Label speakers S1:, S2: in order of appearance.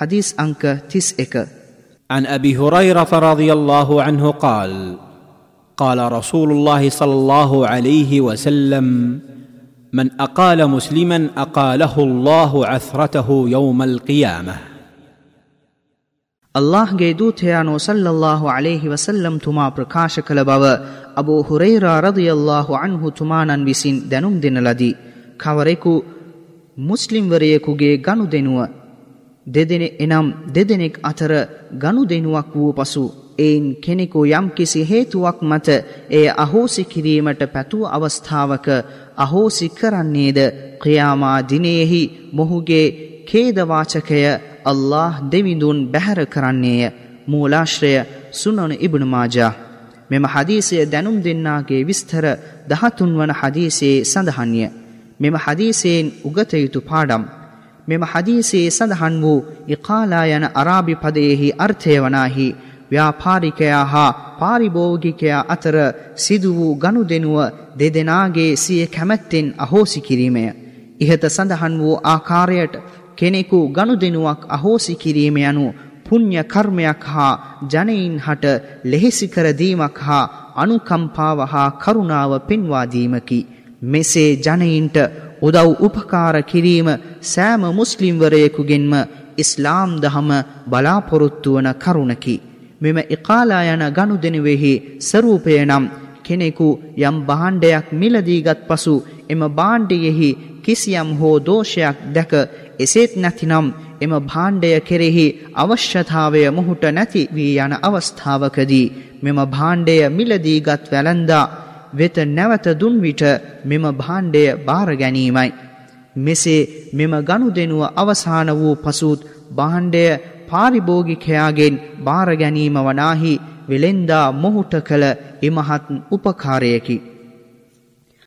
S1: حديث أنك تس إك
S2: عن ابي هريره رضي الله عنه قال قال رسول الله صلى الله عليه وسلم من اقال مسلما اقاله الله عثرته يوم القيامه
S1: ಅಲ್ಲಾಹ್ಗೆ ದೂತೆಯಾನು ಸಲ್ಲಲ್ಲಾಹು ಅಲೇಹಿ ವಸಲ್ಲಂ ತುಮಾ ಪ್ರಕಾಶ ಕಲ ಬವ ಅಬು ಹುರೈರಾ ರದಿಯಲ್ಲಾಹು ಅನ್ಹು ತುಮಾನನ್ ವಿಸಿನ್ ದೆನುಂ ದಿನಲದಿ ಕವರೆಕು ಮುಸ್ಲಿಂವರೆಯಕುಗೆ ಗನು ದೆನುವ දෙදෙනෙ එනම් දෙදෙනෙක් අතර ගනු දෙනුවක් වූ පසු එයින් කෙනෙකු යම් කිසි හේතුවක් මත එය අහෝසි කිරීමට පැතුව අවස්ථාවක අහෝසි කරන්නේද? ක්‍රියාමා දිනයෙහි මොහුගේ ඛේදවාචකය අල්ලාහ් දෙවිඳුන් බැහැර කරන්නේය. මූලාශ්‍රය සුනන ඉබ්නු මාජා. මෙම හදීසය දැනුම් දෙන්නාගේ විස්තර 13 වන හදීසයේ සඳහන්ය. මෙම හදීසයෙන් උගත යුතු පාඩම්. මෙම හදීසයේ සඳහන් වූ ඉකාලා යන අරාබි පදයෙහි අර්ථය වනාහි ව්‍යාපාරිකයා හා පාරිභෝගිකයා අතර සිදු වූ ගනු දෙනුව දෙදෙනාගේ සිය කැමැත්තෙන් අහෝසි කිරීමය. ඉහත සඳහන් වූ ආකාරයට කෙනෙකු ගනු දෙනුවක් අහෝසි කිරීම යනු පුඤ්ඤ කර්මයක් හා ජනයින් හට ලෙහෙසි කර දීමක් හා අනුකම්පාව හා කරුණාව පෙන්වා දීමකි. මෙසේ ජනයින්ට උදව් උපකාර කිරීම සෑම මුස්ලිම්වරයෙකුගෙන්ම ඉස්ලාම් දහම බලාපොරොත්තු වන කරුණකි. මෙම ඉකාලා යන ගනුදෙනුවෙහි ස්වරූපය නම් කෙනෙකු යම් භාණ්ඩයක් මිලදීගත් පසු එම භාණ්ඩයෙහි කිසියම් හෝ දෝෂයක් දැක එසේත් නැතිනම් එම භාණ්ඩය කෙරෙහි අවශ්‍යතාවය මොහුට නැති වී යන අවස්ථාවකදී මෙම භාණ්ඩය මිලදීගත් වැළඳා වෙත නැවත දුන් විට මෙම භාණ්ඩය බාර ගැනීමයි. මෙසේ මෙම ගනුදෙනුව අවසාන වූ පසුත් භාණ්ඩය පාරිභෝගිකයාගෙන් බාර ගැනීම වනාහි වෙලෙන්දා මොහුට කළ ඉමහත් උපකාරයකි.